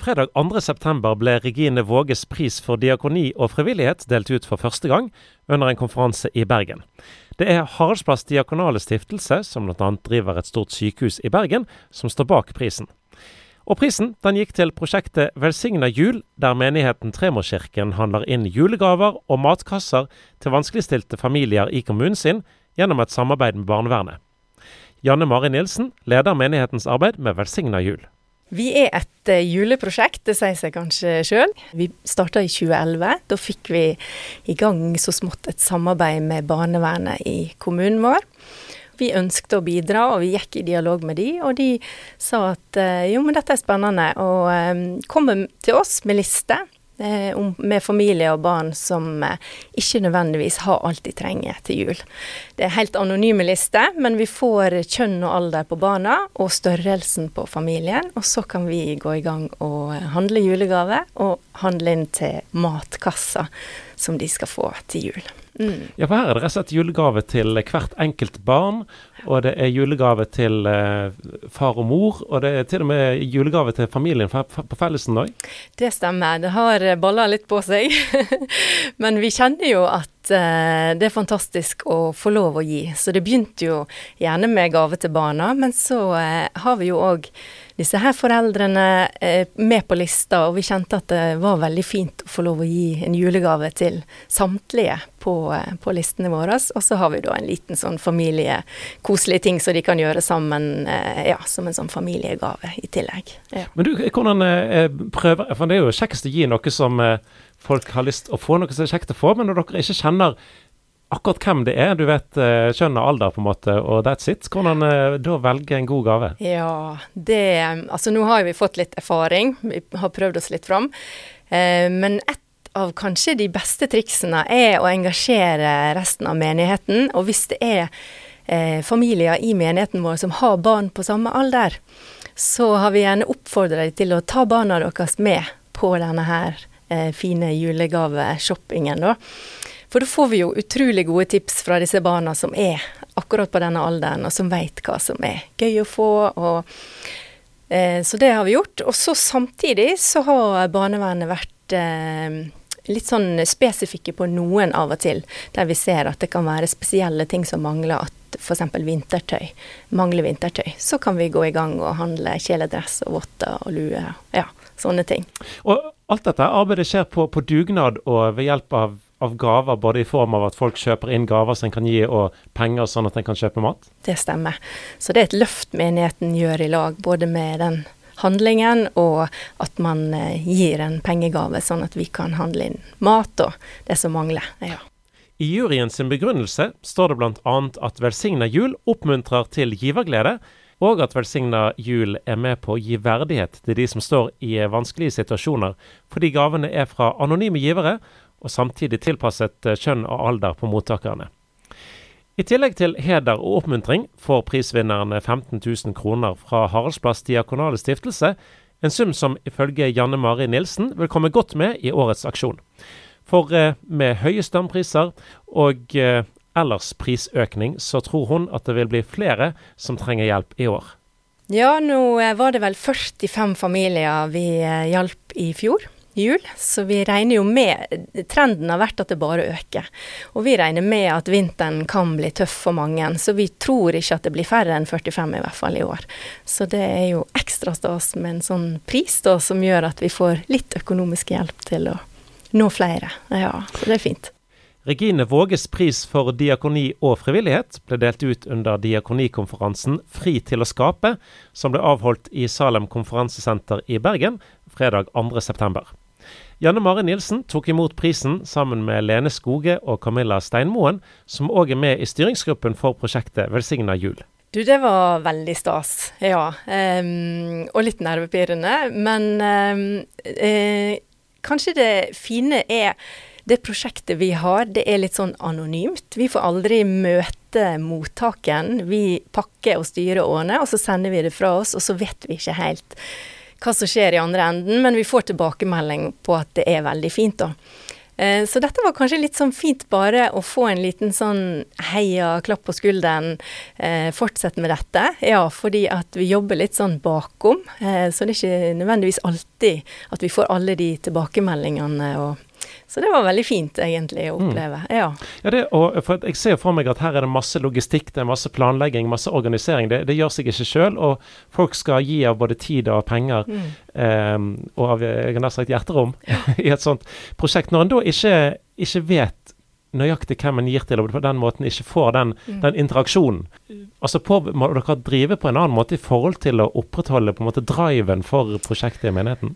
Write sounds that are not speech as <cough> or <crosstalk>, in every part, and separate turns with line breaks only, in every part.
Fredag 2.9 ble Regine Våges pris for diakoni og frivillighet delt ut for første gang under en konferanse i Bergen. Det er Haraldsplass diakonale stiftelse, som bl.a. driver et stort sykehus i Bergen, som står bak prisen. Og prisen den gikk til prosjektet Velsigna jul, der menigheten Tremorskirken handler inn julegaver og matkasser til vanskeligstilte familier i kommunen sin gjennom et samarbeid med barnevernet. Janne Mari Nilsen leder menighetens arbeid med Velsigna jul.
Vi er et eh, juleprosjekt, det sier seg kanskje sjøl. Vi starta i 2011. Da fikk vi i gang så smått et samarbeid med barnevernet i kommunen vår. Vi ønsket å bidra, og vi gikk i dialog med de, og de sa at eh, jo, men dette er spennende, og um, kom til oss med liste Eh, med familie og barn som eh, ikke nødvendigvis har alt de trenger til jul. Det er helt anonyme lister, men vi får kjønn og alder på barna og størrelsen på familien. Og så kan vi gå i gang og handle julegave og handle inn til matkassa som de skal få til jul.
Mm. Ja, for her er det rett og slett julegave til hvert enkelt barn. Og det er julegave til eh, far og mor, og det er til og med julegave til familien på fellesen òg?
Det stemmer. Det har balla litt på seg. <laughs> Men vi kjenner jo at det er fantastisk å få lov å gi. Så det begynte jo gjerne med gave til barna, men så eh, har vi jo òg disse her foreldrene eh, med på lista, og vi kjente at det var veldig fint å få lov å gi en julegave til samtlige på, eh, på listene våre. Og så har vi da en liten sånn familiekoselig ting som de kan gjøre sammen, eh, ja, som en sånn familiegave i tillegg. Ja.
Men du, hvordan eh, prøver For det er jo kjekkest å gi noe som eh, folk har lyst å få, noe som er kjekt å få, men når dere ikke kjenner akkurat hvem det er. Du vet uh, kjønn og alder, på en måte, og that's it. Hvordan uh, da velge en god gave?
Ja, det Altså nå har vi fått litt erfaring. Vi har prøvd oss litt fram. Uh, men et av kanskje de beste triksene er å engasjere resten av menigheten. Og hvis det er familier i menigheten vår som har barn på samme alder, så har vi gjerne oppfordret dem til å ta barna deres med på denne her fine julegaveshoppingen. da. For da får vi jo utrolig gode tips fra disse barna som er akkurat på denne alderen, og som veit hva som er gøy å få. og eh, Så det har vi gjort. Og så samtidig så har barnevernet vært eh, litt sånn spesifikke på noen av og til, der vi ser at det kan være spesielle ting som mangler. At f.eks. vintertøy mangler vintertøy. Så kan vi gå i gang og handle kjeledress og votter og lue. Ja, sånne ting.
Og alt dette arbeidet skjer på, på dugnad og ved hjelp av av gaver, både i form av at folk kjøper inn gaver som en kan gi, og penger sånn at en kan kjøpe mat?
Det stemmer. Så det er et løft menigheten gjør i lag, både med den handlingen og at man eh, gir en pengegave, sånn at vi kan handle inn mat og det som mangler. Ja.
I juryen sin begrunnelse står det bl.a. at Velsigna jul oppmuntrer til giverglede, og at Velsigna jul er med på å gi verdighet til de som står i vanskelige situasjoner, fordi gavene er fra anonyme givere, og samtidig tilpasset eh, kjønn og alder på mottakerne. I tillegg til heder og oppmuntring får prisvinnerne 15 000 kroner fra Haraldsplass diakonale stiftelse, en sum som ifølge Janne Mari Nilsen vil komme godt med i årets aksjon. For eh, med høye strømpriser og eh, ellers prisøkning, så tror hun at det vil bli flere som trenger hjelp i år.
Ja, nå var det vel 45 familier vi hjalp i fjor jul, så vi regner jo med Trenden har vært at det bare øker. Og vi regner med at vinteren kan bli tøff for mange, så vi tror ikke at det blir færre enn 45 i hvert fall i år. Så det er jo ekstra stas med en sånn pris da, som gjør at vi får litt økonomisk hjelp til å nå flere. Ja, så det er fint.
Regine Våges pris for diakoni og frivillighet ble delt ut under diakonikonferansen Fri til å skape, som ble avholdt i Salem konferansesenter i Bergen fredag 2.9. Janne Mari Nilsen tok imot prisen sammen med Lene Skoge og Camilla Steinmoen, som òg er med i styringsgruppen for prosjektet Velsigna jul.
Du, det var veldig stas, ja. Um, og litt nervepirrende. Men um, eh, kanskje det fine er det prosjektet vi har, det er litt sånn anonymt. Vi får aldri møte mottaken. Vi pakker og styrer årene, og så sender vi det fra oss, og så vet vi ikke helt hva som skjer i andre enden, men vi får tilbakemelding på at det er veldig fint, da. Eh, så dette var kanskje litt sånn fint bare å få en liten sånn heia, klapp på skulderen, eh, fortsett med dette. Ja, fordi at vi jobber litt sånn bakom, eh, så det er ikke nødvendigvis alltid at vi får alle de tilbakemeldingene og så det var veldig fint, egentlig, å mm. oppleve. Mm. Ja.
ja det, og for jeg ser for meg at her er det masse logistikk, det er masse planlegging, masse organisering. Det, det gjør seg ikke sjøl, og folk skal gi av både tid og penger, mm. eh, og av jeg har nær sagt hjerterom, ja. <laughs> i et sånt prosjekt. Når en da ikke, ikke vet nøyaktig hvem en gir til, og på den måten ikke får den, mm. den interaksjonen. Altså på, Må dere drive på en annen måte i forhold til å opprettholde på en måte driven for prosjektet i menigheten?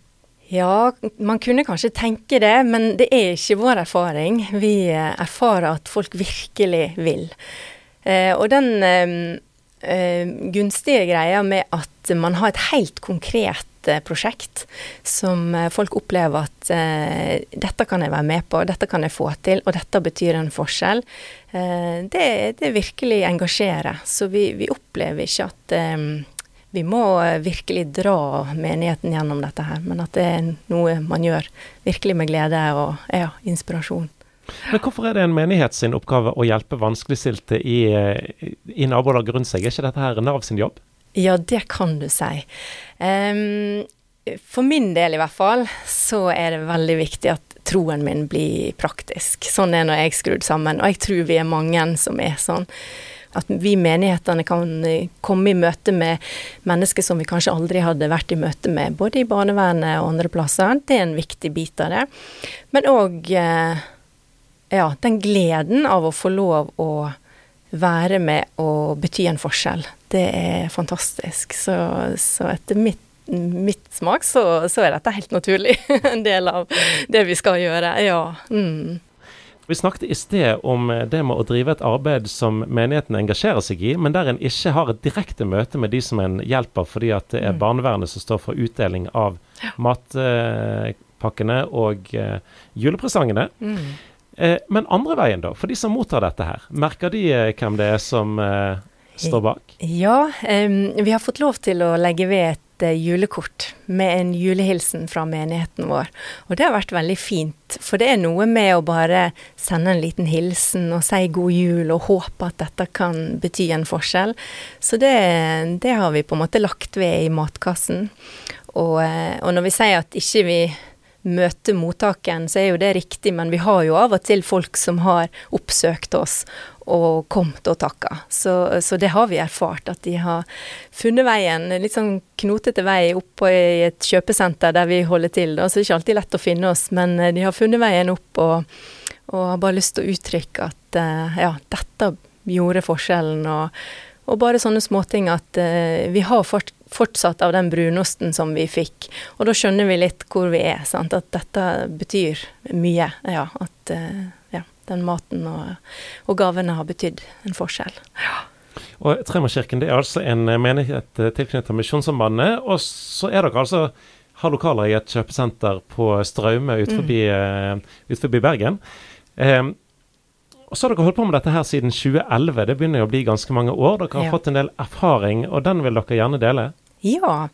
Ja, man kunne kanskje tenke det, men det er ikke vår erfaring. Vi eh, erfarer at folk virkelig vil. Eh, og den eh, gunstige greia med at man har et helt konkret prosjekt som folk opplever at dette kan jeg være med på, dette kan jeg få til, og dette betyr en forskjell, det, det virkelig engasjerer. Så vi, vi opplever ikke at vi må eh, virkelig dra menigheten gjennom dette her, men at det er noe man gjør virkelig med glede og ja, inspirasjon.
Men hvorfor er det en menighet sin oppgave å hjelpe vanskeligstilte i, eh, i nabolaget rundt seg? Er ikke dette her Nav sin jobb?
Ja, det kan du si. Um, for min del i hvert fall, så er det veldig viktig at troen min blir praktisk. Sånn er når jeg er skrudd sammen, og jeg tror vi er mange som er sånn at vi menighetene kan eh, komme i møte med mennesker som vi kanskje aldri hadde vært i møte med, både i barnevernet og andre plasser. Det er en viktig bit av det. Men òg eh, ja, den gleden av å få lov å være med og bety en forskjell. Det er fantastisk. Så, så etter mitt mitt smak, så, så, er dette helt naturlig <laughs> en del av det vi skal gjøre. Ja. Mm.
Vi snakket i sted om eh, det med å drive et arbeid som menigheten engasjerer seg i, men der en ikke har et direkte møte med de som en hjelper, fordi at det er mm. barnevernet som står for utdeling av matpakkene og uh, julepresangene. Mm. Uh, men andre veien, da, for de som mottar dette her, merker de hvem det er som står bak?
Ja, um, vi har fått lov til å legge ved et eh, julekort med en julehilsen fra menigheten vår. Og det har vært veldig fint, for det er noe med å bare sende en liten hilsen og si god jul og håpe at dette kan bety en forskjell. Så det, det har vi på en måte lagt ved i matkassen. Og, eh, og når vi sier at ikke vi møter mottaken, så er jo det riktig, men vi har jo av og til folk som har oppsøkt oss og kommet og takka. Så, så, det har vi erfart, at de har funnet veien, litt sånn knotete vei opp i et kjøpesenter der vi holder til. Da. Så det er ikke alltid lett å finne oss, men eh, de har funnet veien opp og, og har bare lyst til å uttrykke at eh, ja, dette gjorde forskjellen. Og, og bare sånne småting at uh, vi har fort, fortsatt av den brunosten som vi fikk. Og da skjønner vi litt hvor vi er. Sant? At dette betyr mye. Ja, at uh, den maten og, og gavene har betydd en forskjell. Ja.
Og Tremarkirken det er altså en menighet eh, tilknyttet Misjonssambandet. Og så er dere altså har lokaler i et kjøpesenter på Straume ut forbi, mm. uh, ut forbi Bergen. Um, og så har dere holdt på med dette her siden 2011. Det begynner jo å bli ganske mange år. Dere har ja. fått en del erfaring, og den vil dere gjerne dele?
Ja,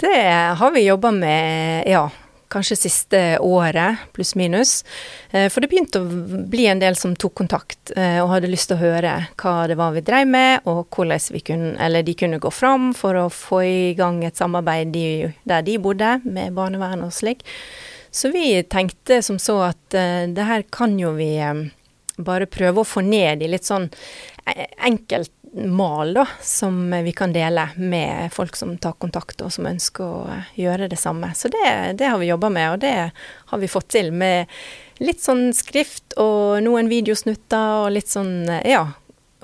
det har vi jobba med ja, kanskje siste året, pluss minus. Eh, for det begynte å bli en del som tok kontakt eh, og hadde lyst til å høre hva det var vi drev med, og hvordan vi kunne, eller de kunne gå fram for å få i gang et samarbeid der de bodde, med barnevern og slik. Så vi tenkte som så at uh, det her kan jo vi bare prøve å få ned i litt sånn enkelt mal da, som vi kan dele med folk som tar kontakt og som ønsker å gjøre det samme. Så det, det har vi jobba med, og det har vi fått til med litt sånn skrift og noen videosnutter og litt sånn, ja.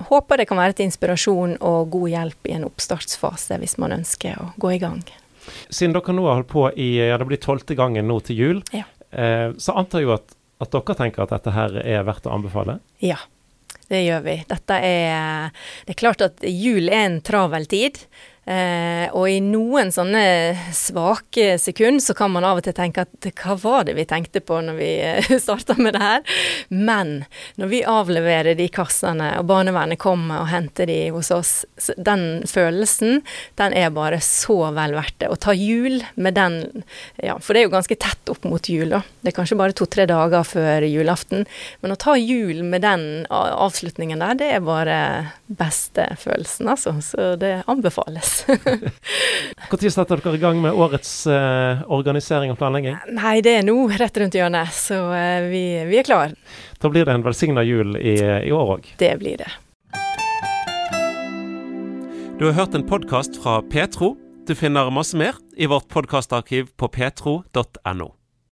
Håper det kan være til inspirasjon og god hjelp i en oppstartsfase hvis man ønsker å gå i gang.
Siden dere nå har holdt på i ja, det blir tolvte gangen nå til jul, ja. eh, så antar jeg jo at, at dere tenker at dette her er verdt å anbefale?
Ja, det gjør vi. Dette er Det er klart at jul er en travel tid. Eh, og i noen sånne svake sekund så kan man av og til tenke at hva var det vi tenkte på når vi eh, <laughs> starta med det her? Men når vi avleverer de kassene, og barnevernet kommer og henter de hos oss, den følelsen, den er bare så vel verdt det. Å ta jul med den, ja, for det er jo ganske tett opp mot jul, da. Det er kanskje bare to-tre dager før julaften. Men å ta jul med den avslutningen der, det er bare beste følelsen, altså. Så det anbefales. <laughs>
Når setter dere i gang med årets eh, organisering og planlegging?
Nei, det er nå rett rundt hjørnet, så eh, vi, vi, er klar.
Da blir det en velsigna jul i, i år òg?
Det blir det.
Du har hørt en podkast fra Petro. Du finner masse mer i vårt podkastarkiv på petro.no.